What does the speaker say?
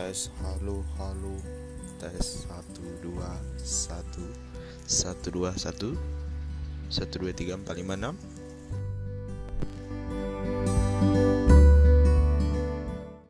tes halo halo tes satu dua satu satu dua satu satu dua tiga empat lima enam.